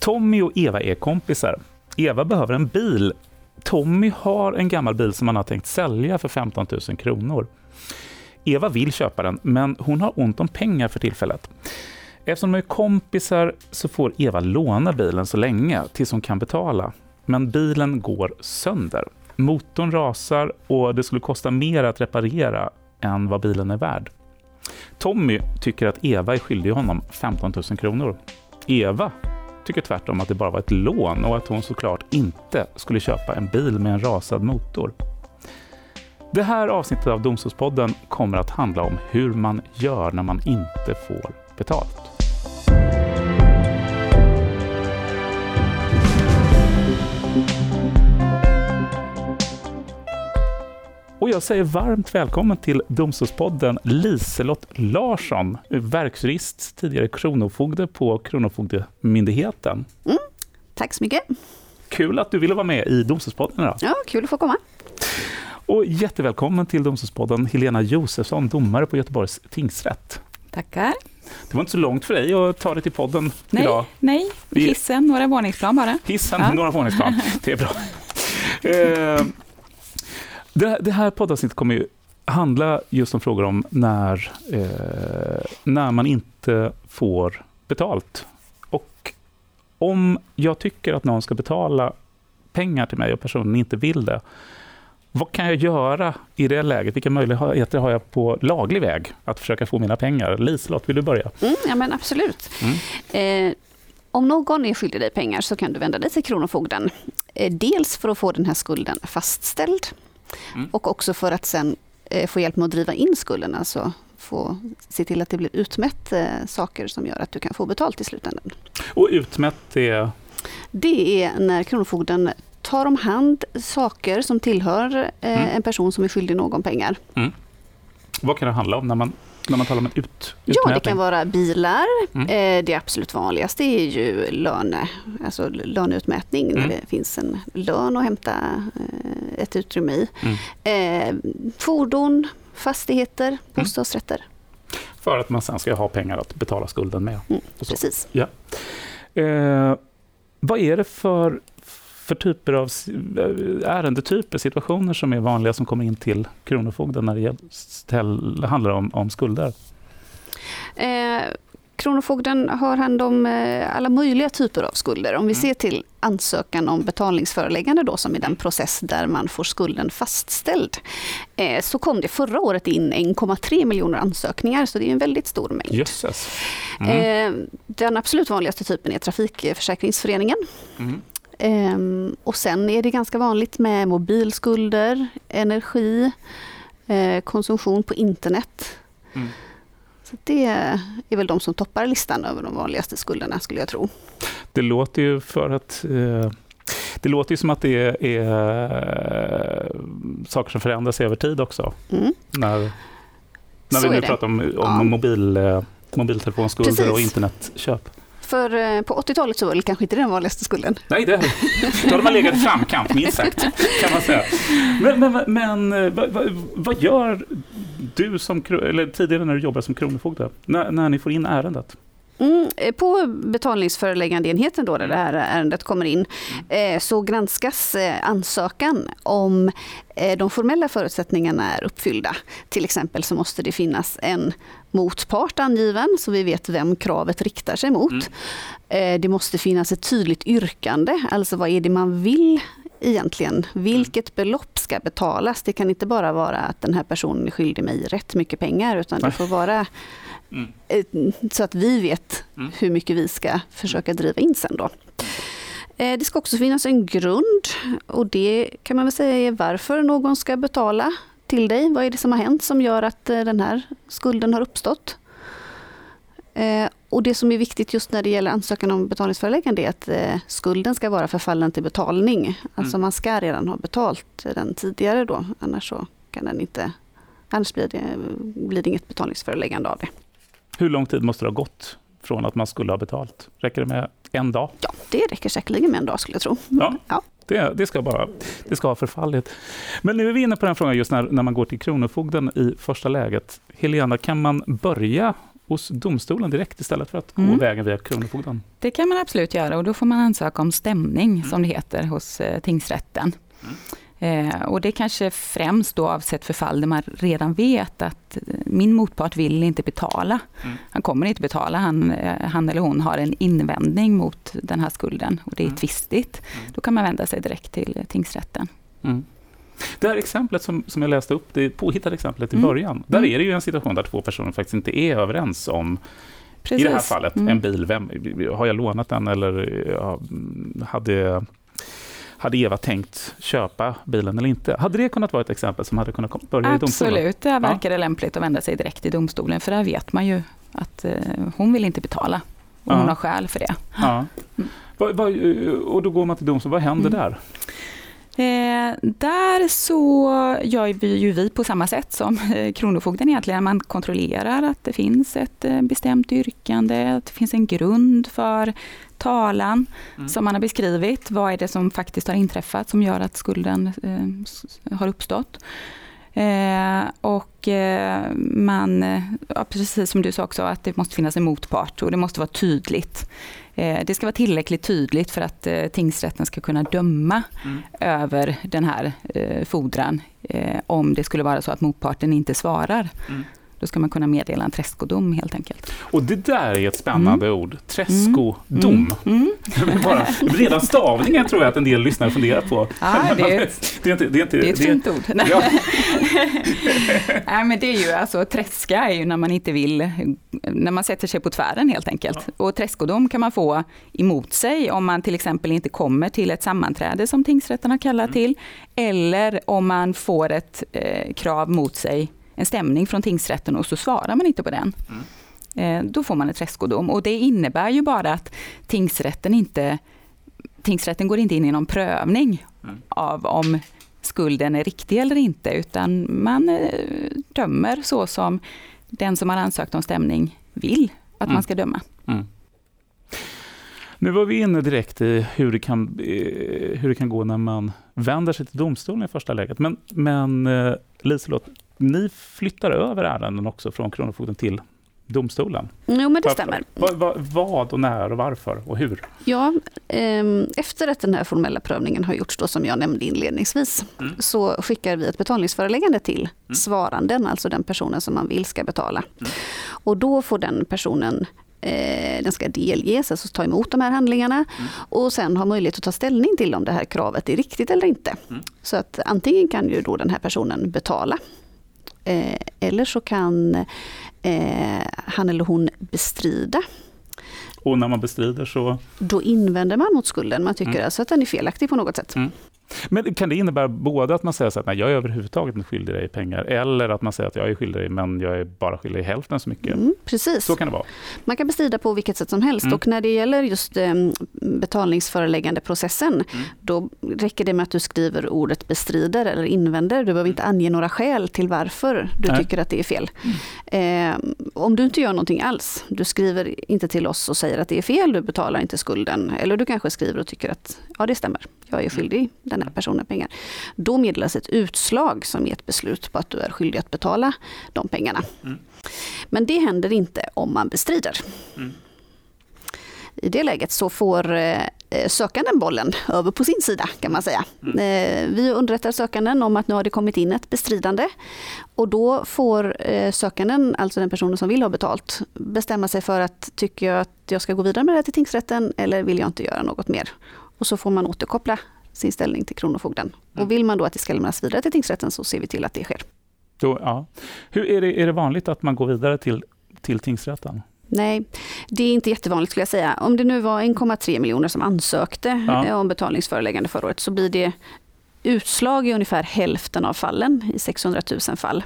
Tommy och Eva är kompisar. Eva behöver en bil. Tommy har en gammal bil som han har tänkt sälja för 15 000 kronor. Eva vill köpa den, men hon har ont om pengar för tillfället. Eftersom de är kompisar så får Eva låna bilen så länge tills hon kan betala. Men bilen går sönder. Motorn rasar och det skulle kosta mer att reparera än vad bilen är värd. Tommy tycker att Eva är skyldig honom 15 000 kronor. Eva tycker tvärtom att det bara var ett lån och att hon såklart inte skulle köpa en bil med en rasad motor. Det här avsnittet av Domstolspodden kommer att handla om hur man gör när man inte får betalt. Och jag säger varmt välkommen till Domstolspodden Liselott Larsson, verksjurist, tidigare kronofogde på Kronofogdemyndigheten. Mm, tack så mycket. Kul att du ville vara med i Domstolspodden idag. Ja, kul att få komma. Och jättevälkommen till Domstolspodden Helena Josefsson, domare på Göteborgs tingsrätt. Tackar. Det var inte så långt för dig att ta dig till podden nej, idag. Nej, hissen, några våningsplan bara. Hissen, ja. några våningsplan. Det är bra. Det, det här poddavsnittet kommer ju handla just om frågor om när, eh, när man inte får betalt. Och om jag tycker att någon ska betala pengar till mig och personen inte vill det, vad kan jag göra i det läget? Vilka möjligheter har jag på laglig väg att försöka få mina pengar? Liselott, vill du börja? Mm, ja, men absolut. Mm. Eh, om någon är skyldig dig pengar så kan du vända dig till Kronofogden. Eh, dels för att få den här skulden fastställd mm. och också för att sen eh, få hjälp med att driva in skulden, alltså få se till att det blir utmätt eh, saker som gör att du kan få betalt i slutändan. Och utmätt är? Det är när Kronofogden tar om hand saker som tillhör eh, mm. en person som är skyldig någon pengar. Mm. Vad kan det handla om när man, när man talar om en ut, Ja, det kan vara bilar. Mm. Eh, det absolut vanligaste är ju löne, alltså löneutmätning, när mm. det finns en lön att hämta eh, ett utrymme i. Mm. Eh, fordon, fastigheter, mm. bostadsrätter. För att man sen ska ha pengar att betala skulden med. precis. Ja. Eh, vad är det för för typer av ärendetyper, situationer som är vanliga som kommer in till Kronofogden när det handlar om, om skulder? Eh, Kronofogden har hand om eh, alla möjliga typer av skulder. Om vi mm. ser till ansökan om betalningsföreläggande då, som är den process där man får skulden fastställd, eh, så kom det förra året in 1,3 miljoner ansökningar, så det är en väldigt stor mängd. Jösses. Mm. Den absolut vanligaste typen är Trafikförsäkringsföreningen. Mm. Um, och sen är det ganska vanligt med mobilskulder, energi, eh, konsumtion på internet. Mm. Så det är väl de som toppar listan över de vanligaste skulderna skulle jag tro. Det låter ju för att eh, det låter ju som att det är, är eh, saker som förändras över tid också. Mm. När, när vi nu pratar om, om ja. mobil, eh, mobiltelefonskulder Precis. och internetköp. För eh, på 80-talet så var det kanske inte den vanligaste skulden. Nej, det, då hade man legat i framkant, minst sagt. Kan man säga. Men, men, men eh, vad, vad, vad, gör du som, eller tidigare när du jobbade som kronofogde, när, när ni får in ärendet? Mm, eh, på betalningsföreläggandeenheten då, där det här ärendet kommer in, eh, så granskas eh, ansökan om de formella förutsättningarna är uppfyllda. Till exempel så måste det finnas en motpart angiven, så vi vet vem kravet riktar sig mot. Mm. Det måste finnas ett tydligt yrkande, alltså vad är det man vill egentligen? Vilket belopp ska betalas? Det kan inte bara vara att den här personen är skyldig mig rätt mycket pengar, utan det får vara Mm. Så att vi vet mm. hur mycket vi ska försöka driva in sen då. Eh, det ska också finnas en grund och det kan man väl säga är varför någon ska betala till dig. Vad är det som har hänt som gör att eh, den här skulden har uppstått? Och det som är viktigt just när det gäller ansökan om betalningsföreläggande är att skulden ska vara förfallen till betalning. Alltså mm. man ska redan ha betalt den tidigare då, annars så kan den inte, annars blir det, blir det inget betalningsföreläggande av det. Hur lång tid måste det ha gått från att man skulle ha betalt? Räcker det med en dag? Ja, det räcker säkerligen med en dag skulle jag tro. Ja, ja. Det, det, ska bara, det ska ha förfallit. Men nu är vi inne på den frågan just när, när man går till Kronofogden i första läget. Helena, kan man börja hos domstolen direkt istället för att gå Mm. vägen via Kronofogden? Det kan man absolut göra och då får man ansöka om stämning som det heter hos eh, tingsrätten. Eh, och det kanske främst då avsett för fall där man redan vet att eh, min motpart vill inte betala. Mm. Han kommer inte betala, han, eh, han eller hon har en invändning mot den här skulden och det är Mm. tvistigt. Mm. Då kan man vända sig direkt till eh, tingsrätten. Mm. Det här exemplet som, som jag läste upp, det påhittade exemplet i Mm. början, där Mm. är det ju en situation där två personer faktiskt inte är överens om, Precis. i det här fallet, Mm. en bil, vem, har jag lånat den eller hade, hade Eva tänkt köpa bilen eller inte? Hade det kunnat vara ett exempel som hade kunnat börja i domstolen? Absolut, där verkar det lämpligt att vända sig direkt till domstolen för där vet man ju att eh, hon vill inte betala. Och Ja. hon har skäl för det. Ja. Mm. Och då går man till domstolen, vad händer Mm. där? Eh, där så gör vi ju vi på samma sätt som eh, Kronofogden egentligen. Man kontrollerar att det finns ett eh, bestämt yrkande, att det finns en grund för talan Mm. som man har beskrivit. Vad är det som faktiskt har inträffat som gör att skulden eh, har uppstått? Och man, ja, precis som du sa också, att det måste finnas en motpart och det måste vara tydligt. Eh, det ska vara tillräckligt tydligt för att eh, tingsrätten ska kunna döma Mm. över den här eh, fordran. Om det skulle vara så att motparten inte svarar. Mm. Då ska man kunna meddela en träskodom helt enkelt. Och det där är ett spännande ord, träskodom. Mm. Mm. Bara, redan stavningen tror jag att en del lyssnare funderar på. Ja, det är, Det är inte... Det är, inte, det är ett det fint ord. Nej. Ja. Nej, men det är ju alltså, träska är ju när man inte vill, när man sätter sig på tvären helt enkelt. Och träskodom kan man få emot sig om man till exempel inte kommer till ett sammanträde som tingsrätten har kallat Mm. till. Eller om man får ett eh, krav mot sig, en stämning från tingsrätten och så svarar man inte på den. Mm. Eh, då får man ett träskodom och det innebär ju bara att tingsrätten inte Tingsrätten går inte in i någon prövning Mm. av om skulden är riktig eller inte, utan man eh, dömer så som den som har ansökt om stämning vill att Mm. man ska döma. Mm. Nu var vi inne direkt i hur det, kan, eh, hur det kan gå när man vänder sig till domstolen i första läget. Men, men Liselott, ni flyttar över ärenden också från Kronofogden till domstolen. Jo, men det Varför? stämmer. Vad, vad, vad och när och varför och hur? Ja, ehm, efter att den här formella prövningen har gjorts, då, som jag nämnde inledningsvis, Mm. så skickar vi ett betalningsföreläggande till Mm. svaranden, alltså den personen som man vill ska betala. Mm. Och då får den personen eh, den ska delges, alltså ta emot de här handlingarna Mm. och sen ha möjlighet att ta ställning till om det här kravet är riktigt eller inte. Mm. Så att antingen kan ju då den här personen betala eh, eller så kan eh, han eller hon bestrida Och när man bestrider så... då invänder man mot skulden. Man tycker Mm. alltså att den är felaktig på något sätt. Men kan det innebära både att man säger så att nej, jag är överhuvudtaget inte skyldig dig pengar, eller att man säger att jag är skyldig dig, men jag är bara skyldig hälften så mycket? Mm, precis. Så kan det vara. Man kan bestrida på vilket sätt som helst Mm. och när det gäller just eh, betalningsföreläggande-processen Mm. då räcker det med att du skriver ordet bestrider eller invänder. Du behöver inte ange några skäl till varför du Nej. tycker att det är fel. Eh, om du inte gör någonting alls, du skriver inte till oss och säger att det är fel, du betalar inte skulden eller du kanske skriver och tycker att ja det stämmer, jag är skyldig den här personen pengar. Då meddelas ett utslag som är ett beslut på att du är skyldig att betala de pengarna. Mm. Men det händer inte om man bestrider. Mm. I det läget så får eh, sökanden bollen över på sin sida kan man säga. Mm. Eh, vi underrättar sökanden om att nu har det kommit in ett bestridande och då får eh, sökanden, alltså den personen som vill ha betalt, bestämma sig för att tycker jag att jag ska gå vidare med det här till tingsrätten eller vill jag inte göra något mer? Och så får man återkoppla sin ställning till Kronofogden. Mm. Och vill man då att det ska lämnas vidare till tingsrätten så ser vi till att det sker. Då, ja. Hur är, det, är det vanligt att man går vidare till, till tingsrätten? Nej, det är inte jättevanligt skulle jag säga. Om det nu var 1,3 miljoner som ansökte Ja. eh, om betalningsföreläggande förra året så blir det utslag i ungefär hälften av fallen, i 600 000 fall.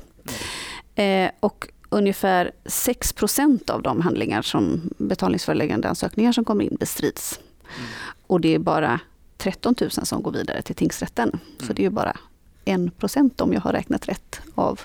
Eh, och ungefär 6% av de handlingar som betalningsföreläggande ansökningar som kommer in bestrids. Och det är bara 13 000 som går vidare till tingsrätten. Så Mm. det är ju bara 1% om jag har räknat rätt av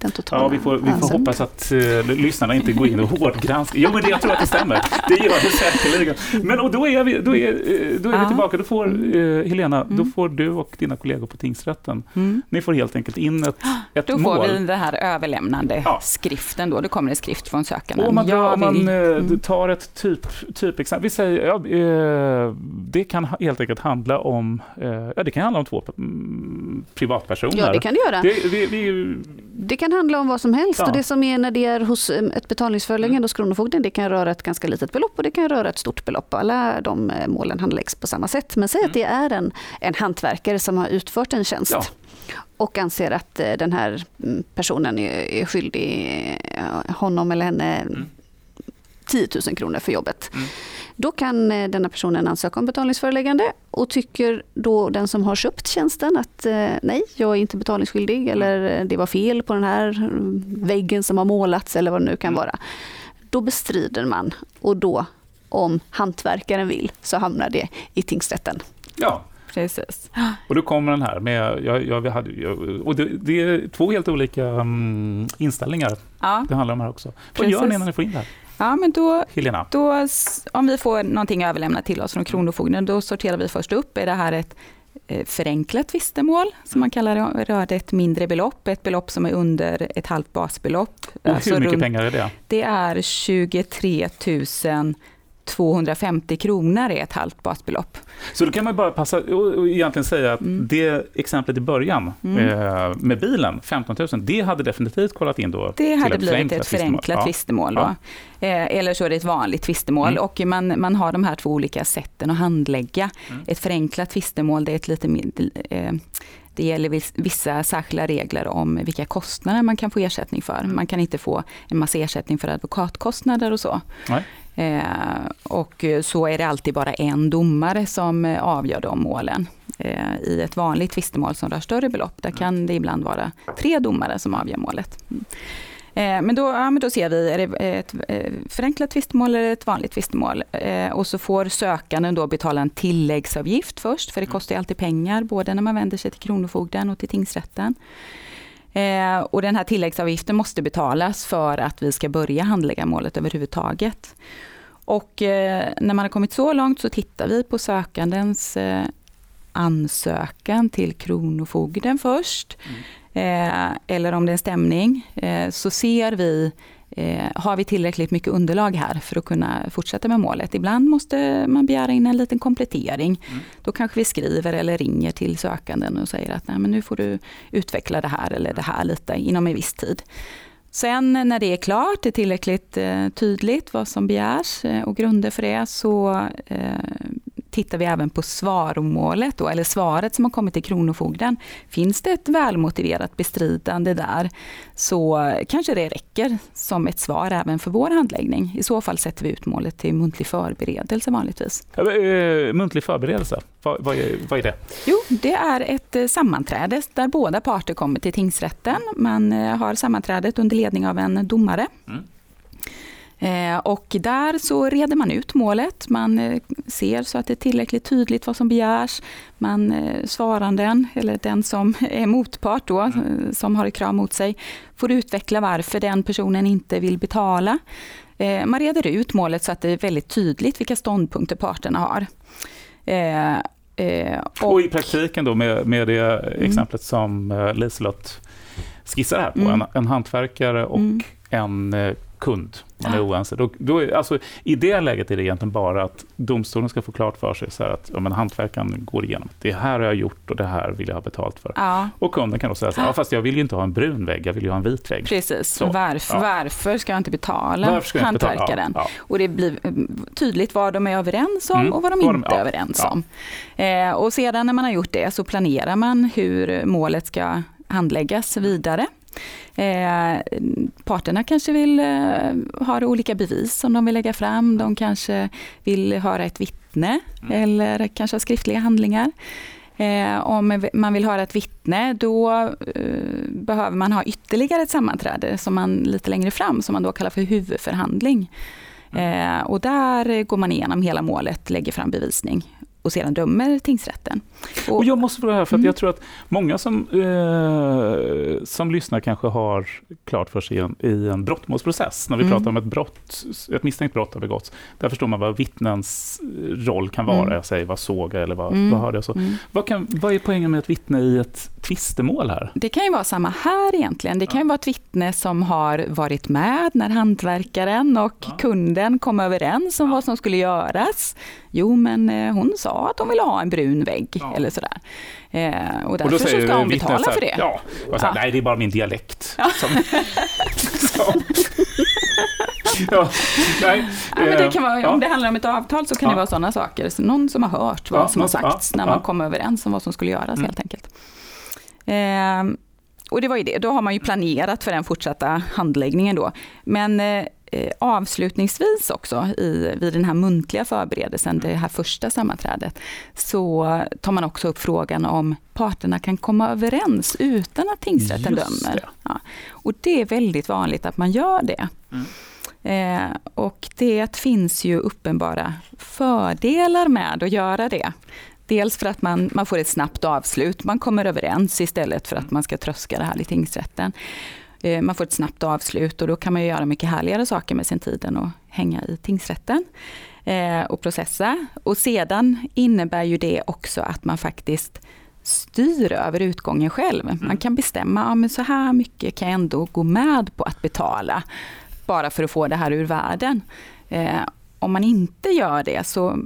den totala Ja, vi får, vi får hoppas att uh, lyssnarna inte går in och hårdgranskar. Jo, men det, jag tror att det stämmer. Det gör det säkerligen. Men och då är vi, då är, eh, då är vi tillbaka. Då får, uh, Helena, mm. då får du och dina kollegor på tingsrätten, mm. ni får helt enkelt in ett, ett då mål. Då får vi den här överlämnande ja. skriften. Då. Det kommer en skrift från sökanden. om man, om man mm. tar ett typ, typexempel. Vi säger, ja, uh, det kan helt enkelt handla om, ja, det kan handla om två mm, privatpersoner. Ja, det kan det göra. Det, vi, vi, det kan handla om vad som helst. Ja. Och det som är när det är hos eh, ett betalningsföreläggande mm. hos Kronofogden, det kan röra ett ganska litet belopp och det kan röra ett stort belopp. Alla de eh, målen handläggs på samma sätt. Men säg mm. att det är en, en hantverkare som har utfört en tjänst. Ja och anser att eh, den här mm, personen är skyldig honom eller henne mm. 10 000 kronor för jobbet. Mm. Då kan eh, denna personen ansöka om betalningsföreläggande och tycker då den som har köpt tjänsten att eh, nej, jag är inte betalningsskyldig mm. eller eh, det var fel på den här väggen som har målats eller vad det nu kan mm. vara. Då bestrider man och då, om hantverkaren vill, så hamnar det i tingsrätten. Ja, Precis. Och då kommer den här med, jag, jag, vi hade, jag, och det, det, är två helt olika um, inställningar ja. det handlar om här också. Vad Precis. gör ni när ni får in det här? Ja, men då, Helena. då, om vi får någonting överlämnat till oss från Kronofogden, då sorterar vi först upp, är det här ett eh, förenklat tvistemål, som man kallar det, rör det ett mindre belopp, ett belopp som är under ett halvt basbelopp. Och alltså hur mycket runt, pengar är det? Det är 23 000 250 kronor är ett halvt basbelopp. Så då kan man bara passa och egentligen säga att mm. det exemplet i början mm. eh, med bilen, 15 000, det hade definitivt kollat in då Det hade blivit ett förenklat tvistemål. Ja. Eh, eller så är det ett vanligt tvistemål mm. och man, man har de här två olika sätten att handlägga. Mm. Ett förenklat tvistemål, det är ett lite mindre eh, det gäller vissa särskilda regler om vilka kostnader man kan få ersättning för. Mm. Man kan inte få en massa ersättning för advokatkostnader och så. Nej. Eh, och så är det alltid bara en domare som avgör de målen. Eh, I ett vanligt tvistemål som rör större belopp, där kan det ibland vara tre domare som avgör målet. Mm. Men då, ja, men då ser vi, är det ett förenklat tvistemål eller ett vanligt tvistemål? Och så får sökanden då betala en tilläggsavgift först, för det mm. kostar alltid pengar, både när man vänder sig till Kronofogden och till tingsrätten. Eh, och den här tilläggsavgiften måste betalas för att vi ska börja handlägga målet överhuvudtaget. Och eh, när man har kommit så långt så tittar vi på sökandens eh, ansökan till Kronofogden först. Mm. Eller om det är en stämning, så ser vi Eh, har vi tillräckligt mycket underlag här för att kunna fortsätta med målet? Ibland måste man begära in en liten komplettering. Mm. Då kanske vi skriver eller ringer till sökanden och säger att Nej, men nu får du utveckla det här eller det här lite inom en viss tid. Sen när det är klart, det är tillräckligt eh, tydligt vad som begärs eh, och grunder för det, så tittar vi även på svaromålet, då, eller svaret som har kommit till Kronofogden. Finns det ett välmotiverat bestridande där, så kanske det räcker som ett svar även för vår handläggning. I så fall sätter vi ut målet till muntlig förberedelse vanligtvis. Eh, muntlig förberedelse, vad, vad, är, vad är det? Jo, det är ett eh, sammanträde där båda parter kommer till tingsrätten. Man eh, har sammanträdet under ledning av en domare. Mm. Eh, och där så reder man ut målet, man eh, ser så att det är tillräckligt tydligt vad som begärs. Man, eh, svaranden, eller den som är motpart då, mm. som har ett krav mot sig, får utveckla varför den personen inte vill betala. Man reder ut målet så att det är väldigt tydligt vilka ståndpunkter parterna har. Och, och i praktiken då med, med det mm. exemplet som Liselott skissar här på, mm. en, en hantverkare och mm. en kund man är oense. Då, då, alltså, I det läget är det egentligen bara att domstolen ska få klart för sig så att ja, men hantverkaren går igenom. Det här har jag gjort och det här vill jag ha betalt för. Ja. Och kunden kan då säga så här, ja, fast jag vill ju inte ha en brun vägg, jag vill ju ha en vit vägg. Precis, så, varför, ja. varför ska jag inte betala ska hantverkaren? Betala? Och det blir eh, tydligt vad de är överens om mm. och vad de inte är överens om. Eh, och sedan när man har gjort det så planerar man hur målet ska handläggas vidare. Eh, parterna kanske vill eh, ha olika bevis som de vill lägga fram. De kanske vill höra ett vittne mm. eller kanske skriftliga handlingar. Eh, om man vill höra ett vittne, då eh, behöver man ha ytterligare ett sammanträde som man lite längre fram, som man då kallar för huvudförhandling. Mm. Eh, och där går man igenom hela målet, lägger fram bevisning och sedan dömer tingsrätten. Och, och jag måste fråga här, för att mm. jag tror att många som, eh, som lyssnar kanske har klart för sig i en, i en brottmålsprocess, när vi mm. pratar om ett brott, ett misstänkt brott har begåtts. Där förstår man vad vittnens roll kan vara. Mm. Jag säger vad såg jag eller vad, mm. vad hörde jag? Så. Mm. Vad, kan, vad är poängen med ett vittne i ett tvistemål här? Det kan ju vara samma här egentligen. Det kan ju vara ett vittne som har varit med när hantverkaren och ja. kunden kom överens om vad som skulle göras. Jo, men eh, hon sa att hon ville ha en brun vägg ja. eller sådär. Eh, och därför och så ska hon betala här, för det. Ja, så här, ja. nej det är bara min dialekt. Ja. Som, som, ja, nej, ja, men det kan vara. Om det handlar om ett avtal så kan det vara sådana saker. Så någon som har hört vad som har sagts när man kom överens om vad som skulle göras mm. helt enkelt. Eh, och det var ju det, då har man ju planerat för den fortsatta handläggningen då. Men eh, Eh, avslutningsvis också i, vid den här muntliga förberedelsen, det här första sammanträdet, så tar man också upp frågan om parterna kan komma överens utan att tingsrätten Just dömer. Det. Ja. Och det är väldigt vanligt att man gör det. Mm. Eh, och det finns ju uppenbara fördelar med att göra det. Dels för att man, man får ett snabbt avslut, man kommer överens istället för att man ska tröska det här i tingsrätten. Eh, man får ett snabbt avslut och då kan man göra mycket härligare saker med sin tid än att hänga i tingsrätten eh, och processa. Och sedan innebär ju det också att man faktiskt styr över utgången själv. Man mm. kan bestämma, ja så här mycket kan jag ändå gå med på att betala, bara för att få det här ur världen. Eh, om man inte gör det så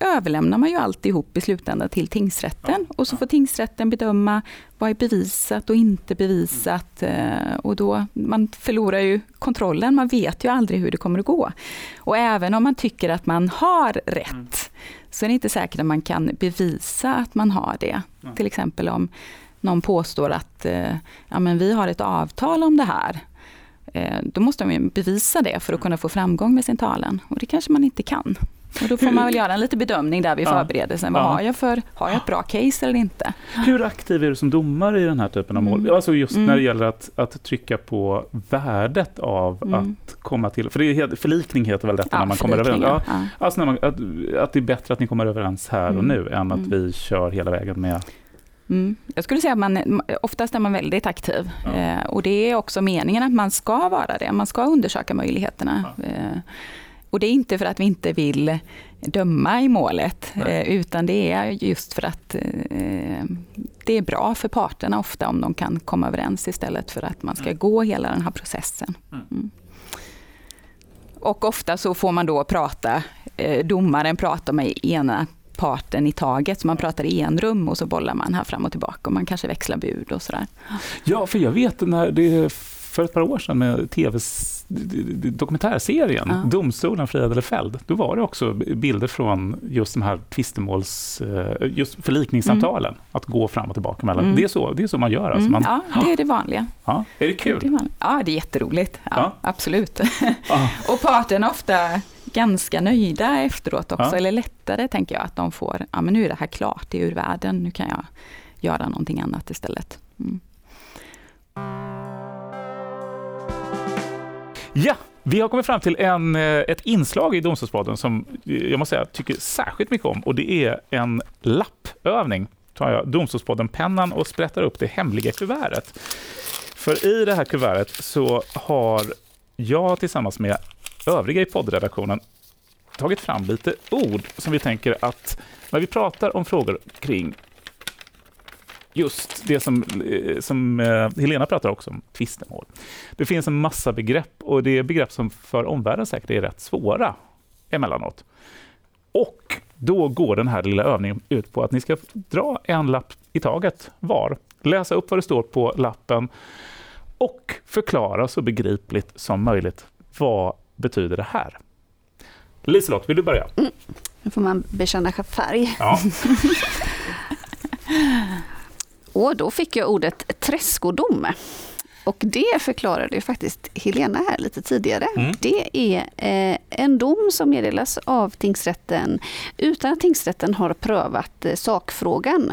överlämnar man ju alltihop i slutändan till tingsrätten och så får tingsrätten bedöma vad är bevisat och inte bevisat eh, och då man förlorar ju kontrollen, man vet ju aldrig hur det kommer att gå. Och även om man tycker att man har rätt mm. så är det inte säkert att man kan bevisa att man har det. Till exempel om någon påstår att eh, ja, men vi har ett avtal om det här eh, då måste man bevisa det för att kunna få framgång med sin talan. Och det kanske man inte kan. Och då får man väl göra en liten bedömning där vid förberedelsen. Vad har jag för, har jag ett bra case eller inte? Hur aktiv är du som domare i den här typen av mål? Mm. Alltså just mm. när det gäller att, att trycka på värdet av mm. att komma till, för det är, förlikning heter väl detta ja, när man kommer överens? Ja, ja. Alltså när man, att, att det är bättre att ni kommer överens här och mm. nu än att mm. vi kör hela vägen med Mm. Jag skulle säga att man, oftast är man väldigt aktiv. Ja. Eh, och det är också meningen att man ska vara det. Man ska undersöka möjligheterna. Ja. Eh, och det är inte för att vi inte vill döma i målet, eh, utan det är just för att eh, det är bra för parterna ofta om de kan komma överens istället för att man ska mm. gå hela den här processen. Mm. mm. Och ofta så får man då prata, eh, domaren pratar med ena parten i taget, så man pratar i en rum och så bollar man här fram och tillbaka och man kanske växlar bud och sådär. Ja, för jag vet när det för ett par år sedan med tv dokumentärserien ja. Domstolen friad eller fälld. Då var det också bilder från just de här tvistemåls, eh, just förlikningssamtalen. Mm. Att gå fram och tillbaka mellan. Mm. Det, är så, det är så man gör. Alltså. Mm. Man, ja, det är det vanliga. Ja, är det kul? Det är ja, det är jätteroligt. Ja, ja. Absolut. och parterna ofta ganska nöjda efteråt också, eller lättare tänker jag, att de får, ja men nu är det här klart, det är ur världen, nu kan jag göra någonting annat istället. Mm. Ja, vi har kommit fram till en, eh, ett inslag i Domstolspodden som eh, jag måste säga tycker särskilt mycket om och det är en lappövning. tar jag Domstolspodden-pennan och sprättar upp det hemliga kuvertet. För i det här kuvertet så har jag tillsammans med övriga i poddredaktionen tagit fram lite ord som vi tänker att när vi pratar om frågor kring just det som, eh, som eh, Helena pratar också om, tvistemål. Det finns en massa begrepp och det är begrepp som för omvärlden säkert är rätt svåra emellanåt. Och då går den här lilla övningen ut på att ni ska dra en lapp i taget var, läsa upp vad det står på lappen och förklara så begripligt som möjligt vad betyder det här. Liselott, vill du börja? Mm. Nu får man bekänna färg. Ja. Och då fick jag ordet träskodom. Och det förklarade ju faktiskt Helena här lite tidigare. Mm. Det är eh, en dom som meddelas av tingsrätten utan att tingsrätten har prövat eh, sakfrågan.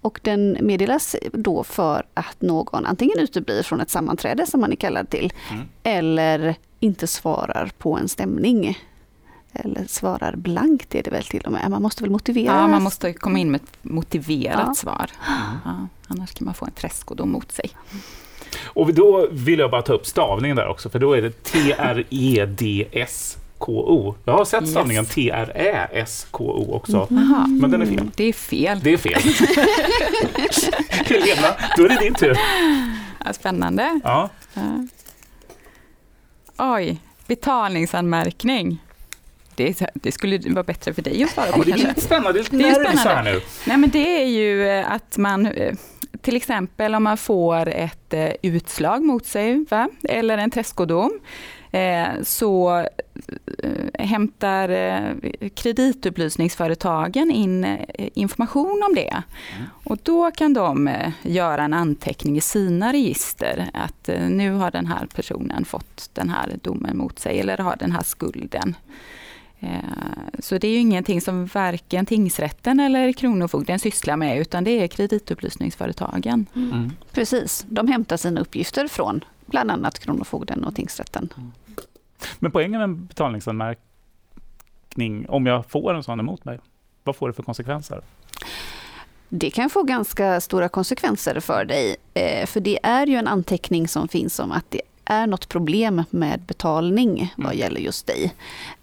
Och den meddelas då för att någon antingen uteblir från ett sammanträde som man är kallad till, mm. eller inte svarar på en stämning. eller svarar blankt är det väl till och med. Man måste väl motivera? Ja, man måste komma in med ett motiverat Ja. svar. Ja, annars kan man få en träskodom mot sig. Och då vill jag bara ta upp stavningen där också, för då är det T-R-E-D-S-K-O. Jag har sett Yes. stavningen T-R-Ä-S-K-O också, Jaha, men den är fel. det är fel. Det är fel. Helena, då är det din tur. Ja, Spännande. Ja. Ja. Oj, betalningsanmärkning. Det, det skulle vara bättre för dig att svara Ja, på men det är lite spännande, det är lite spännande. här nu. Nej, men det är ju eh, att man, eh, till exempel om man får ett eh, utslag mot sig, va? eller en träskodom, eh, så eh, hämtar kreditupplysningsföretagen in information om det. Och då kan de göra en anteckning i sina register att nu har den här personen fått den här domen mot sig eller har den här skulden. Eh, Så det är ju ingenting som varken tingsrätten eller Kronofogden sysslar med utan det är kreditupplysningsföretagen. Mm. Precis, de hämtar sina uppgifter från bland annat Kronofogden och tingsrätten. Men poängen med en betalningsanmärkning, om jag får en sån emot mig, vad får det för konsekvenser? Det kan få ganska stora konsekvenser för dig, eh, för det är ju en anteckning som finns om att det är något problem med betalning vad Mm. gäller just dig.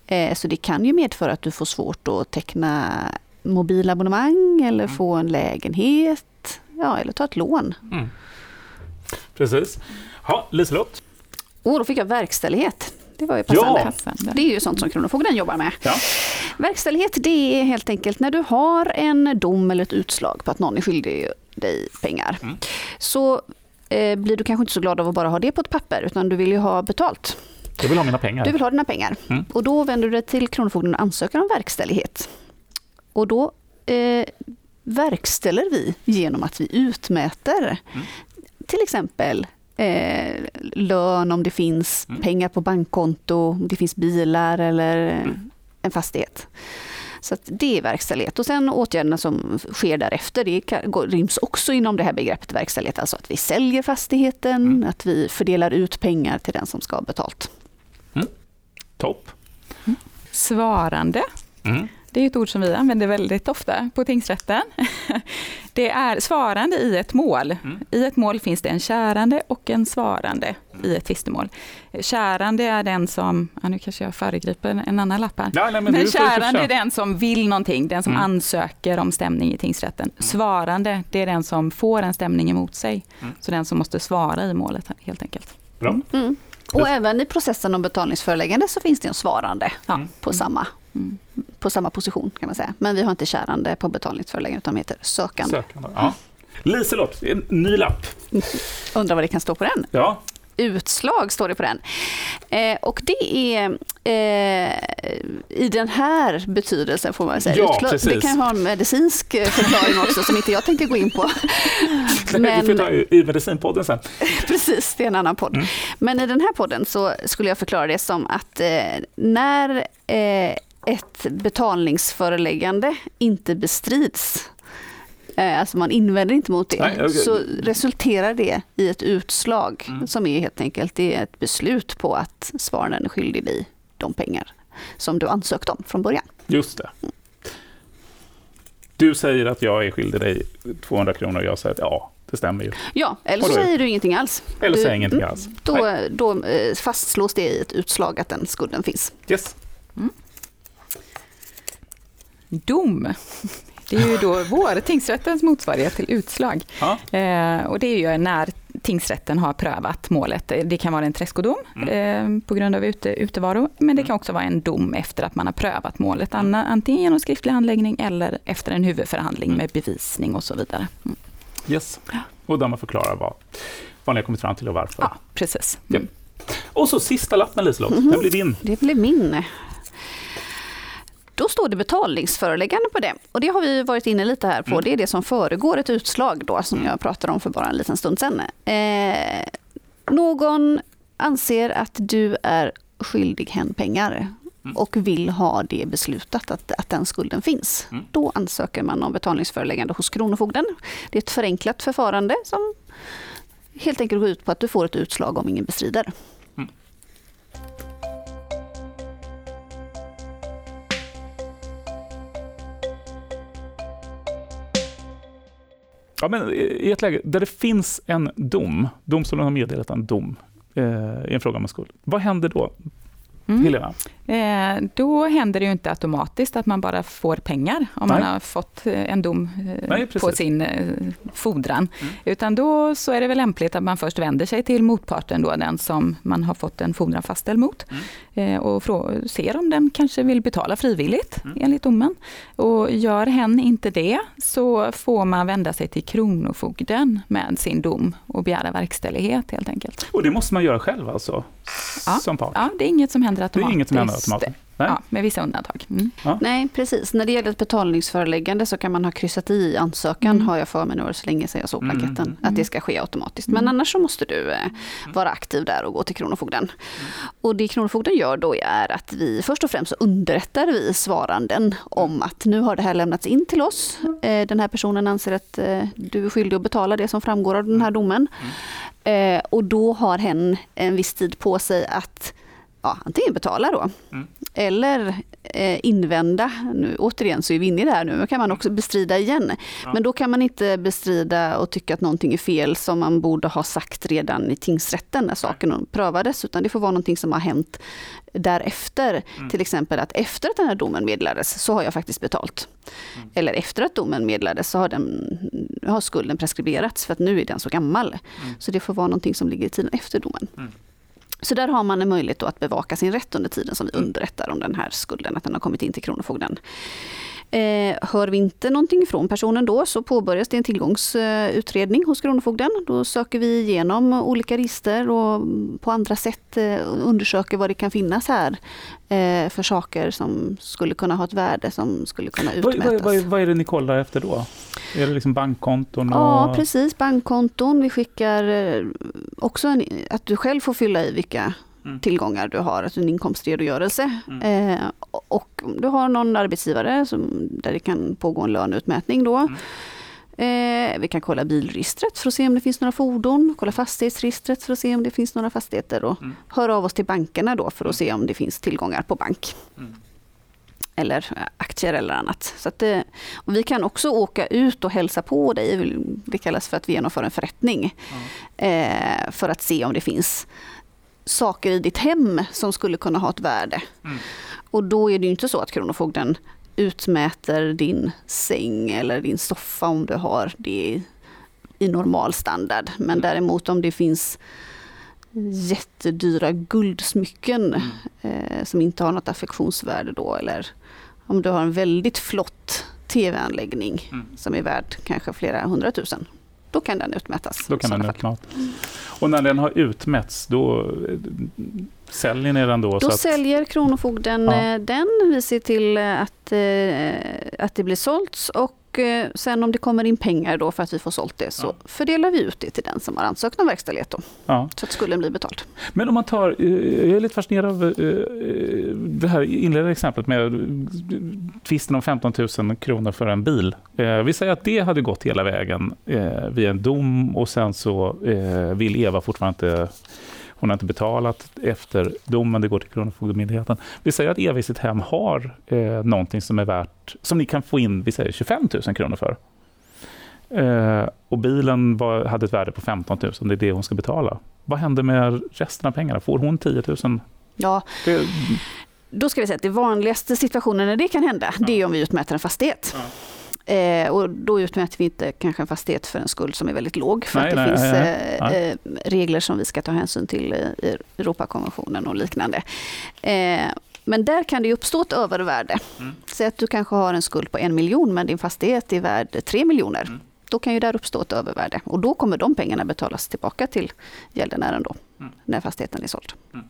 Eh, Så det kan ju medföra att du får svårt att teckna mobilabonnemang eller Mm. få en lägenhet, ja, eller ta ett lån. Mm. Precis. Ja, Liselott? Och då fick jag verkställighet. Det var ju Ja. passande. Passande. Det är ju sånt som Kronofogden jobbar med. Ja. Verkställighet det är helt enkelt när du har en dom eller ett utslag på att någon är skyldig dig pengar. Mm. Så eh, blir du kanske inte så glad av att bara ha det på ett papper utan du vill ju ha betalt. Jag vill ha mina pengar. Du vill ha dina pengar. Mm. Och då vänder du dig till Kronofogden och ansöker om verkställighet. Och då eh, verkställer vi genom att vi utmäter Mm. till exempel eh, lön om det finns, Mm. pengar på bankkonto, om det finns bilar eller Mm. en fastighet. Så att det är verkställighet. Och sen åtgärderna som sker därefter, det ryms också inom det här begreppet verkställighet. Alltså att vi säljer fastigheten, Mm. att vi fördelar ut pengar till den som ska ha betalt. Topp. Svarande, Mm. det är ett ord som vi använder väldigt ofta på tingsrätten. Det är svarande i ett mål. Mm. I ett mål finns det en kärande och en svarande i ett tvistemål. Kärande är den som, ja, nu kanske jag föregriper en annan lapp här. Ja, nej, men Men kärande är den som vill någonting, den som Mm. ansöker om stämning i tingsrätten. Svarande, det är den som får en stämning emot sig. Mm. Så den som måste svara i målet helt enkelt. Bra. Mm. Och även i processen om betalningsföreläggande så finns det en svarande Ja. på, samma, Mm. på samma position kan man säga. Men vi har inte kärande på betalningsföreläggande utan heter sökande. Sökande. Ja. Liselott, en ny lapp. Undrar vad det kan stå på den? Ja. Utslag står det på den. Eh, och det är eh, i den här betydelsen får man säga. Ja, precis. Det kan ha en medicinsk eh, förklaring också som inte jag tänker gå in på. Men... Men- Vi får ta i i medicinpodden sen. Precis, det är en annan podd. Mm. Men i den här podden så skulle jag förklara det som att eh, när eh, ett betalningsföreläggande inte bestrids, alltså man invänder inte mot det, Nej, okej. så resulterar det i ett utslag Mm. som är helt enkelt det är ett beslut på att svararen är skyldig dig de pengar som du ansökt om från början. Just det. Du säger att jag är skyldig dig 200 kronor och jag säger att ja, det stämmer ju. Ja, eller så säger du ingenting alls. Eller Du- säger ingenting mm, alls. Då, då eh, fastslås det i ett utslag att den skulden finns. Yes. Dom, det är ju då vår tingsrättens motsvarighet till utslag. Ja. Eh, och det är ju när tingsrätten har prövat målet. Det kan vara en träskodom eh, på grund av ute, utevaro, men det kan också vara en dom efter att man har prövat målet, Anna, antingen genom skriftlig handläggning eller efter en huvudförhandling med bevisning och så vidare. Mm. yes. Ja. Och där man förklarar vad, vad ni har kommit fram till och varför. Ja, precis. Ja. Mm. Och så sista lappen Liselott, Mhm. den blir din. Det blir min. Då står det betalningsföreläggande på det. Och det har vi varit inne lite här på. Mm. Det är det som föregår ett utslag då, som jag pratade om för bara en liten stund sedan. Eh, någon anser att du är skyldig hen pengar Mm. och vill ha det beslutat att, att den skulden finns. Mm. Då ansöker man om betalningsföreläggande hos Kronofogden. Det är ett förenklat förfarande som helt enkelt går ut på att du får ett utslag om ingen bestrider. Ja, men I ett läge där det finns en dom, domstolen har meddelat en dom eh, i en fråga om en skuld. Vad händer då? Mm. Helena? Eh, då händer det ju inte automatiskt att man bara får pengar om Nej. man har fått eh, en dom eh, Nej, på sin eh, fordran. Mm. Utan då så är det väl lämpligt att man först vänder sig till motparten, då, den som man har fått en fordran fastställd mot. Mm. Eh, och ser om den kanske vill betala frivilligt mm. enligt domen. Och gör hen inte det så får man vända sig till Kronofogden med sin dom och begära verkställighet helt enkelt. Och det måste man göra själv alltså? Ja. Som part? Ja, det är inget som händer automatiskt. Det är inget som händer automatiskt. Nej. Ja, med vissa undantag. Mm. Ja. Nej, precis. När det gäller ett betalningsföreläggande så kan man ha kryssat i ansökan, mm. har jag för mig nu, så länge sedan jag såg mm. blanketten, mm. att det ska ske automatiskt. Men mm. annars så måste du eh, vara aktiv där och gå till Kronofogden. Mm. Och det Kronofogden gör då är att vi först och främst underrättar vi svaranden om att nu har det här lämnats in till oss. Eh, den här personen anser att eh, du är skyldig att betala det som framgår av den här domen. Eh, och då har hen en viss tid på sig att ja, antingen betala då, mm. eller eh, invända. Nu, återigen så är vi inne i det här nu, men kan man också bestrida igen. Ja. Men då kan man inte bestrida och tycka att någonting är fel som man borde ha sagt redan i tingsrätten när saken Nej. prövades, utan det får vara någonting som har hänt därefter. Mm. Till exempel att efter att den här domen meddelades så har jag faktiskt betalt. Mm. Eller efter att domen meddelades så har, den, har skulden preskriberats för att nu är den så gammal. Mm. Så det får vara någonting som ligger i tiden efter domen. Så där har man en möjlighet att bevaka sin rätt under tiden som vi mm. underrättar om den här skulden, att den har kommit in till Kronofogden. Eh, hör vi inte någonting från personen då så påbörjas det en tillgångsutredning hos Kronofogden. Då söker vi igenom olika register och på andra sätt eh, undersöker vad det kan finnas här eh, för saker som skulle kunna ha ett värde som skulle kunna utmätas. Vad, vad, vad är det ni kollar efter då? Är det liksom bankkonton? Och... Ja, precis. Bankkonton. Vi skickar också en, att du själv får fylla i vilka mm. tillgångar du har, alltså en inkomstredogörelse. Mm. Eh, och du har någon arbetsgivare som, där det kan pågå en löneutmätning då. Mm. Eh, vi kan kolla bilregistret för att se om det finns några fordon, kolla fastighetsregistret för att se om det finns några fastigheter och mm. höra av oss till bankerna då för att mm. se om det finns tillgångar på bank. Mm. Eller eh, aktier eller annat. Så att, eh, och vi kan också åka ut och hälsa på dig, det kallas för att vi genomför en förrättning. Eh, för att se om det finns saker i ditt hem som skulle kunna ha ett värde. Mm. Och då är det ju inte så att Kronofogden utmäter din säng eller din soffa om du har det i normal standard. Men mm. däremot om det finns jättedyra guldsmycken mm. eh, som inte har något affektionsvärde då eller om du har en väldigt flott tv-anläggning mm. som är värd kanske flera hundratusen då kan den utmätas. Då kan den utmätas. Och när den har utmätts, då säljer ni den då? Då att... säljer Kronofogden ja. Eh, den. Vi ser till att, eh, att det blir sålt och Eh, sen om det kommer in pengar då för att vi får sålt det så ja. fördelar vi ut det till den som har ansökt om verkställighet. Då, ja. Så att skulden blir betald. Men om man tar, eh, jag är lite fascinerad av eh, det här inledande exemplet med tvisten om 15 000 kronor för en bil. Vi säger att det hade gått hela vägen via en dom och sen så vill Eva fortfarande inte hon har inte betalat efter domen, det går till Kronofogdemyndigheten. Vi säger att Eva i sitt hem har eh, någonting som är värt, som ni kan få in, vi säger 25 000 kronor för. Eh, och bilen var, hade ett värde på 15 000, det är det hon ska betala. Vad händer med resten av pengarna? Får hon 10 000? Ja. Det, då ska vi säga att det vanligaste situationen när det kan hända, ja. det är om vi utmäter en fastighet. Ja. Eh, och då utmäter vi inte kanske en fastighet för en skuld som är väldigt låg. För nej, att det nej, finns nej, eh, eh, regler som vi ska ta hänsyn till i Europakonventionen och liknande. Eh, men där kan det uppstå ett övervärde. Mm. Säg att du kanske har en skuld på en miljon men din fastighet är värd tre miljoner. Mm. Då kan ju där uppstå ett övervärde och då kommer de pengarna betalas tillbaka till gäldenären då, mm. när fastigheten är såld. Mm.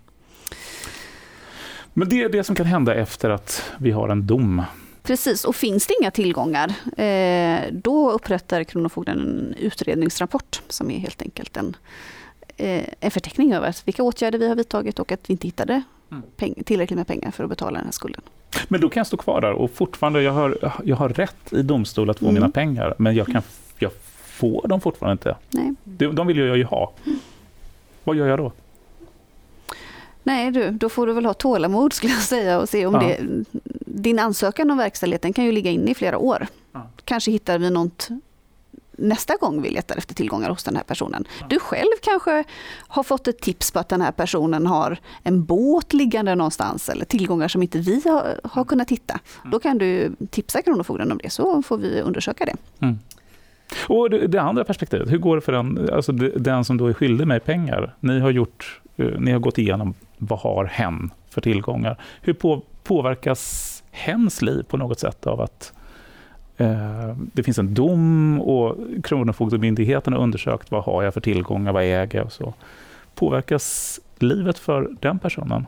Men det är det som kan hända efter att vi har en dom Precis, och finns det inga tillgångar, eh, då upprättar Kronofogden en utredningsrapport som är helt enkelt en, eh, en förteckning över vilka åtgärder vi har vidtagit och att vi inte hittade mm. peng, tillräckligt med pengar för att betala den här skulden. Men då kan jag stå kvar där och fortfarande, jag har, jag har rätt i domstol att få mm. mina pengar, men jag, kan, jag får dem fortfarande inte. Nej. De, de vill jag ju ha. Mm. Vad gör jag då? Nej du, då får du väl ha tålamod skulle jag säga och se om ja. det... Din ansökan om verkställigheten kan ju ligga inne i flera år. Ja. Kanske hittar vi något nästa gång vi letar efter tillgångar hos den här personen. Du själv kanske har fått ett tips på att den här personen har en båt liggande någonstans eller tillgångar som inte vi har, har kunnat hitta. Då kan du tipsa Kronofogden om det så får vi undersöka det. Mm. Och det, det, andra perspektivet, hur går det för den, alltså den som då är skyldig mig pengar? Ni har, gjort, Eh, ni har gått igenom vad har hen för tillgångar? Hur på, påverkas hens liv på något sätt av att eh, det finns en dom och Kronofogdemyndigheten har undersökt vad har jag för tillgångar, vad äger jag och så. Påverkas livet för den personen?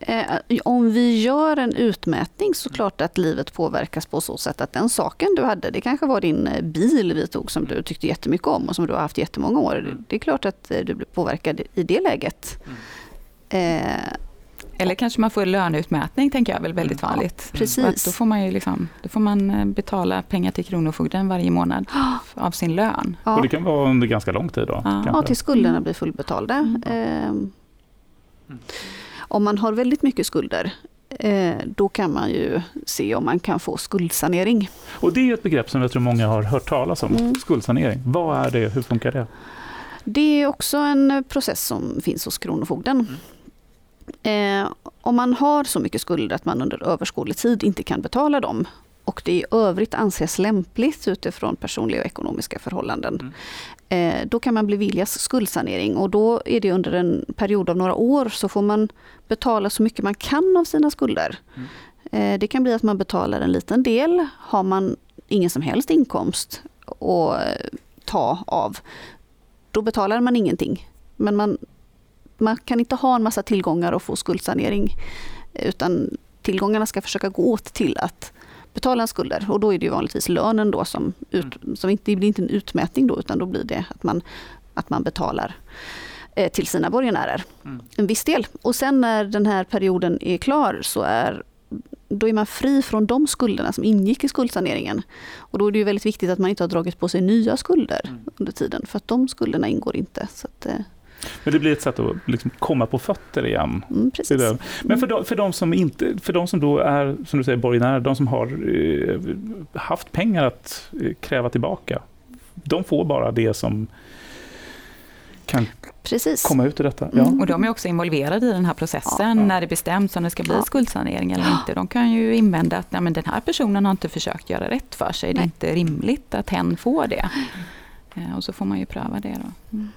Eh, om vi gör en utmätning så klart att livet påverkas på så sätt att den saken du hade, det kanske var din eh, bil vi tog som du tyckte jättemycket om och som du har haft jättemånga år. Mm. Det är klart att du blir påverkad i det läget. Mm. Eh, eller kanske man får löneutmätning, tänker jag väl väldigt vanligt. Ja, precis. då får man ju liksom, då får man eh, betala pengar till Kronofogden varje månad av sin lön. Ja. Och det kan vara under ganska lång tid då? Ja, ja tills skulderna blir fullbetalda. Mm. Eh, om man har väldigt mycket skulder, eh, då kan man ju se om man kan få skuldsanering. Och det är ett begrepp som jag tror många har hört talas om, mm. skuldsanering. Vad är det, hur funkar det? Det är också en process som finns hos Kronofogden. Mm. Eh, om man har så mycket skulder att man under överskådlig tid inte kan betala dem och det i övrigt anses lämpligt utifrån personliga och ekonomiska förhållanden. Mm. Eh, då kan man beviljas skuldsanering och då är det under en period av några år så får man betala så mycket man kan av sina skulder. Mm. Eh, det kan bli att man betalar en liten del. Har man ingen som helst inkomst att ta av, då betalar man ingenting. Men man man kan inte ha en massa tillgångar och få skuldsanering. Utan tillgångarna ska försöka gå åt till att betala en skulder. Och då är det ju vanligtvis lönen då som, ut, mm. som inte, det blir inte en utmätning då utan då blir det att man, att man betalar eh, till sina borgenärer. Mm. En viss del. Och sen när den här perioden är klar så är då är man fri från de skulderna som ingick i skuldsaneringen. Och då är det ju väldigt viktigt att man inte har dragit på sig nya skulder mm. under tiden, för att de skulderna ingår inte. Så att, eh, men det blir ett sätt att liksom komma på fötter igen. Mm, Men för de, för, de som inte, för de som då är, som du säger, borgenärer, de som har eh, haft pengar att eh, kräva tillbaka, de får bara det som kan Precis. komma ut ur detta. Ja. Mm. Och de är också involverade i den här processen ja, ja. när det bestäms om det ska bli skuldsanering eller inte. De kan ju invända att nej, men den här personen har inte försökt göra rätt för sig. Nej. Det är inte rimligt att hen får det. Eh, och så får man ju pröva det. Då. Mm.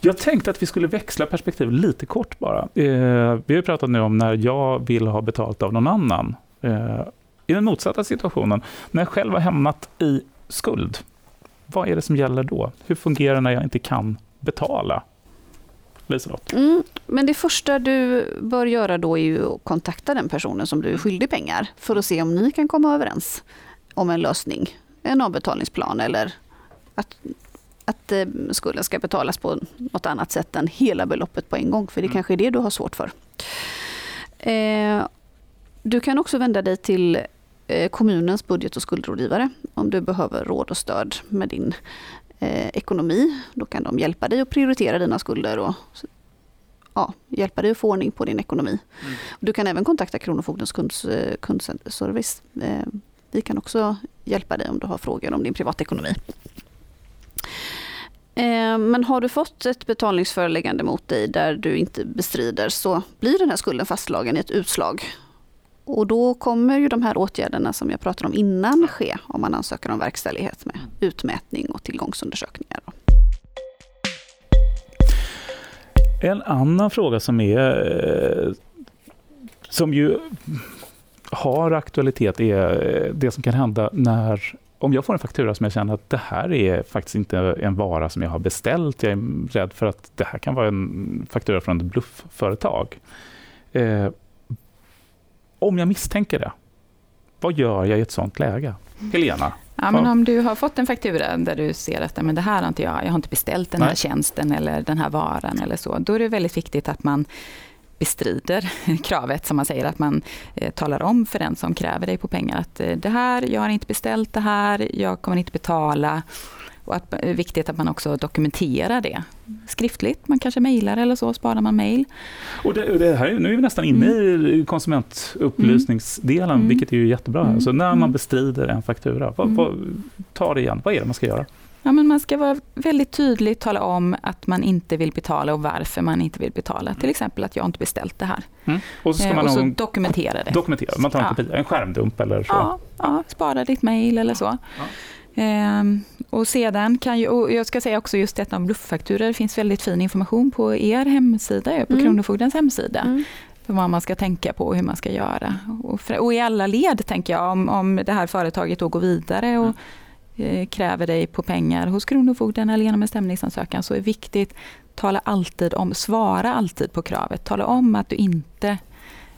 Jag tänkte att vi skulle växla perspektiv lite kort bara. Eh, vi har pratat nu om när jag vill ha betalt av någon annan. Eh, I den motsatta situationen, när jag själv har hamnat i skuld, vad är det som gäller då? Hur fungerar det när jag inte kan betala? Mm, men det första du bör göra då är ju att kontakta den personen som du är skyldig pengar för att se om ni kan komma överens om en lösning, en avbetalningsplan eller att att eh, skulden ska betalas på något annat sätt än hela beloppet på en gång, för det mm. kanske är det du har svårt för. Eh, du kan också vända dig till eh, kommunens budget och skuldrådgivare om du behöver råd och stöd med din ekonomi. Då kan de hjälpa dig att prioritera dina skulder och ja, hjälpa dig att få ordning på din ekonomi. Mm. Du kan även kontakta Kronofogdens kunds, kundservice. Vi kan också hjälpa dig om du har frågor om din privatekonomi. Eh, men har du fått ett betalningsföreläggande mot dig där du inte bestrider så blir den här skulden fastslagen i ett utslag. Och då kommer ju de här åtgärderna som jag pratade om innan ske om man ansöker om verkställighet med utmätning och tillgångsundersökningar. En annan fråga som är eh, som ju har aktualitet är eh, det som kan hända när om jag får en faktura som jag känner att det här är faktiskt inte en vara som jag har beställt, jag är rädd för att det här kan vara en faktura från ett bluffföretag. Eh, om jag misstänker det, vad gör jag i ett sånt läge? Helena? Ja, men om du har fått en faktura där du ser att men det här har inte jag, jag har inte beställt den här Nej. tjänsten eller den här varan eller så. Då är det väldigt viktigt att man bestrider kravet, som man säger, att man eh, talar om för den som kräver dig på pengar att eh, det här, jag har inte beställt det här, jag kommer inte betala. Och att är viktigt att man också dokumenterar det skriftligt. Man kanske mejlar eller så, sparar man mejl. Och det, det, här, nu är vi nästan inne mm. i konsumentupplysningsdelen, mm. vilket är ju jättebra. Mm. Så när man mm. bestrider en faktura, vad, vad, ta det igen, vad är det man ska göra? Ja, men man ska vara väldigt tydlig, tala om att man inte vill betala och varför man inte vill betala. Till exempel att jag inte beställt det här. Mm. Och så, ska man eh, och så dokumentera det. Dokumentera, man tar en, kopia, en skärmdump eller så? Ja, ja spara ditt mejl eller så. Ja. Ehm, och sedan kan ju, och jag ska säga också just detta om blufffakturor, det finns väldigt fin information på er hemsida, på mm. Kronofogdens hemsida. Mm vad man ska tänka på och hur man ska göra. Och, för, och, i alla led tänker jag, om, om det här företaget då går vidare och Eh, kräver dig på pengar hos Kronofogden eller genom en stämningsansökan så är viktigt, tala alltid om, svara alltid på kravet. Tala om att du inte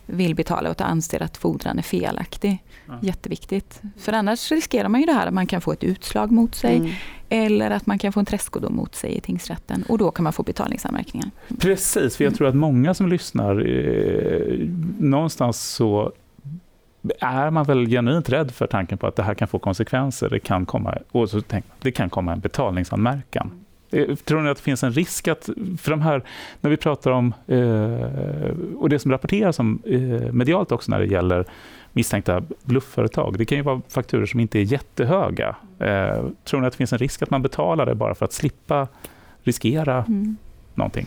vill betala och anser att fordran är felaktig. Ja. Jätteviktigt. För annars riskerar man ju det här att man kan få ett utslag mot sig mm. eller att man kan få en träskodom mot sig i tingsrätten och då kan man få betalningsanmärkningar. Precis, för jag tror att många som lyssnar eh, någonstans så är man väl genuint rädd för tanken på att det här kan få konsekvenser. Det kan komma, och så tänk, det kan komma en betalningsanmärkan. Eh, tror ni att det finns en risk att, för de här, när vi pratar om, eh, och det som rapporteras om eh, medialt också när det gäller misstänkta bluffföretag, det kan ju vara fakturer som inte är jättehöga. Eh, tror ni att det finns en risk att man betalar det bara för att slippa riskera mm. någonting?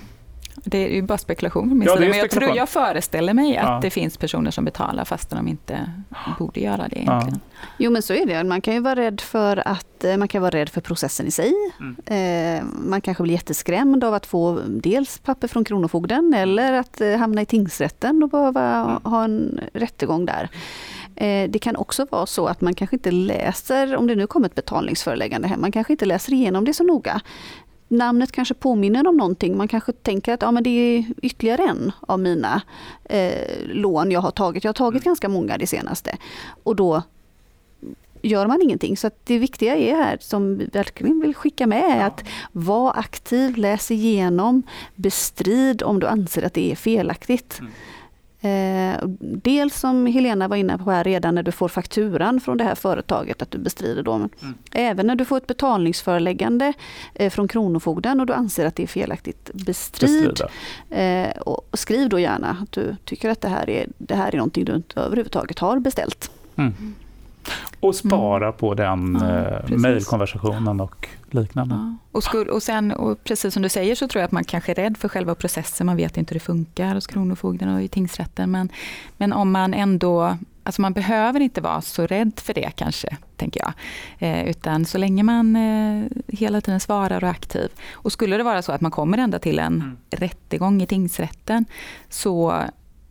Det är ju bara spekulation från min ja, sida, men jag, tror, jag föreställer mig att ja. det finns personer som betalar fast de inte borde göra det egentligen. Ja. Jo men så är det, man kan ju vara rädd för att eh, man kan vara rädd för processen i sig. Mm. Eh, man kanske blir jätteskrämd av att få dels papper från Kronofogden eller att eh, hamna i tingsrätten och behöva mm. ha en rättegång där. Det kan också vara så att man kanske inte läser, om det nu kommer ett betalningsföreläggande hem, man kanske inte läser igenom det så noga namnet kanske påminner om någonting. Man kanske tänker att ja, men det är ytterligare en av mina eh, lån jag har tagit. Jag har tagit mm. ganska många det senaste. Och då gör man ingenting. Så det viktiga är här, som vi verkligen vill skicka med, är att vara aktiv, läs igenom, bestrid om du anser att det är felaktigt. Mm. Eh, dels som Helena var inne på här redan när du får fakturan från det här företaget att du bestrider dem. Mm. Även när du får ett betalningsföreläggande eh, från Kronofogden och du anser att det är felaktigt, bestrid. Eh, och skriv då gärna att du tycker att det här är, det här är någonting du inte överhuvudtaget har beställt. Mm. Och spara mm. på den ja, eh, mejlkonversationen och liknande. Ja. Och, skul, och, sen, och precis som du säger så tror jag att man kanske är rädd för själva processen. Man vet inte hur det funkar hos Kronofogden och i tingsrätten. Men, men om man ändå Alltså man behöver inte vara så rädd för det kanske, tänker jag. Eh, utan så länge man eh, hela tiden svarar och är aktiv. Och skulle det vara så att man kommer ända till en mm. rättegång i tingsrätten så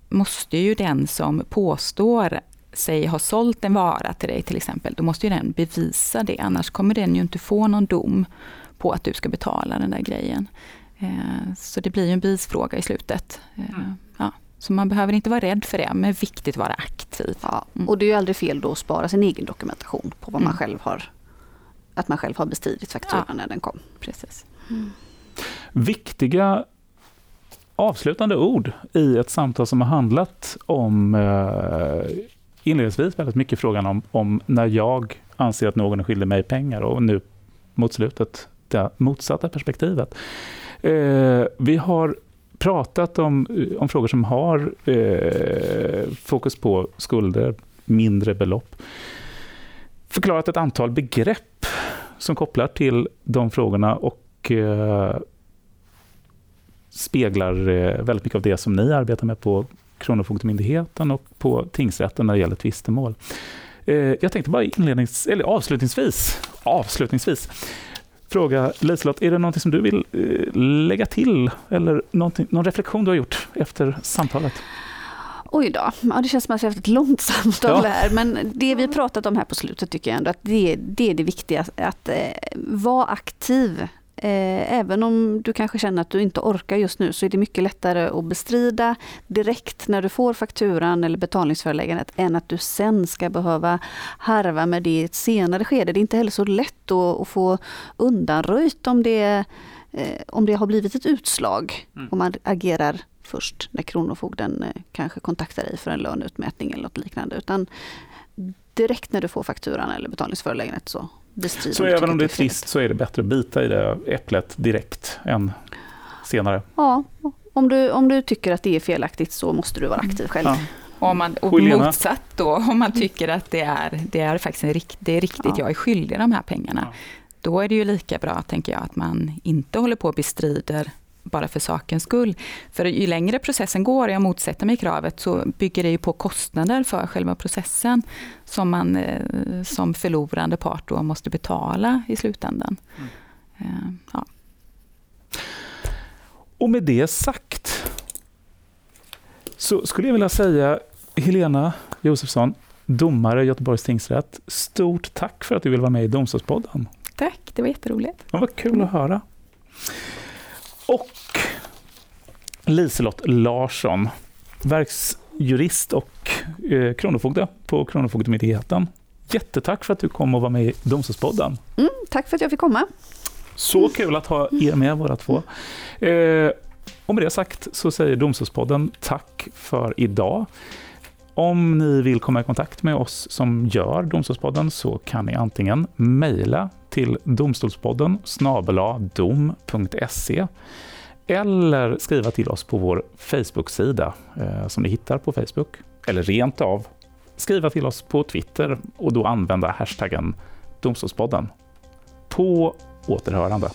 måste ju den som påstår sig ha sålt en vara till dig till exempel, då måste ju den bevisa det. Annars kommer den ju inte få någon dom på att du ska betala den där grejen. Eh, så det blir ju en bevisfråga i slutet. Eh, mm. Ja. Så man behöver inte vara rädd för det, men viktigt att vara aktiv. Ja, mm. och det är ju aldrig fel då att spara sin egen dokumentation på vad mm. man själv har att man själv har bestridit fakturan ja. när den kom. Precis. Mm. Viktiga avslutande ord i ett samtal som har handlat om eh, inledningsvis väldigt mycket frågan om, om när jag anser att någon är skyldig mig pengar och nu mot slutet det motsatta perspektivet. Eh, vi har pratat om, om frågor som har eh, fokus på skulder, mindre belopp. Förklarat ett antal begrepp som kopplar till de frågorna och eh, speglar eh, väldigt mycket av det som ni arbetar med på Kronofogdemyndigheten och på tingsrätten när det gäller tvistemål. Eh, jag tänkte bara inlednings, eller avslutningsvis, avslutningsvis fråga Liselott, är det något som du vill eh, lägga till eller någon reflektion du har gjort efter samtalet? Oj då, ja, det känns som att vi har haft ett långt samtal ja. här. Men det vi pratat om här på slutet tycker jag ändå att det, det är det viktiga. Att eh, vara aktiv även om du kanske känner att du inte orkar just nu så är det mycket lättare att bestrida direkt när du får fakturan eller betalningsföreläggandet än att du sen ska behöva harva med det i ett senare skede. Det är inte heller så lätt att, få undanröjt om det, eh, om det har blivit ett utslag. Mm. Om man agerar först när Kronofogden eh, kanske kontaktar dig för en löneutmätning eller något liknande. Utan direkt när du får fakturan eller betalningsföreläggandet så bestrider Så även om det är trist så är det bättre att bita i det äpplet direkt än senare? Ja, om du, om du tycker att det är felaktigt så måste du vara aktiv själv. Ja. Och, om man, och motsatt då, om man tycker att det är, det är faktiskt en, rikt- det är riktigt, Ja. jag är skyldig de här pengarna. Ja. Då är det ju lika bra, tänker jag, att man inte håller på och bestrider bara för sakens skull. För ju längre processen går, och jag motsätter mig kravet, så bygger det ju på kostnader för själva processen som man eh, som förlorande part då måste betala i slutändan. Mm. Eh, ja. Och med det sagt så skulle jag vilja säga Helena Josefsson, domare i Göteborgs tingsrätt, stort tack för att du vill vara med i Domstolspodden. Tack, det var jätteroligt. Det var kul att höra. Och Liselott Larsson, verksjurist och eh, kronofogde på Kronofogdemyndigheten. Jättetack för att du kom och var med i Domstolspodden. Mm, tack för att jag fick komma. Så kul att ha er med båda två. Eh, och med det sagt så säger Domstolspodden tack för idag. Om ni vill komma i kontakt med oss som gör Domstolspodden så kan ni antingen mejla till domstolspodden snabeladom.se eller skriva till oss på vår Facebook-sida eh, som ni hittar på Facebook. Eller rent av skriva till oss på Twitter och då använda hashtaggen Domstolspodden. På återhörande.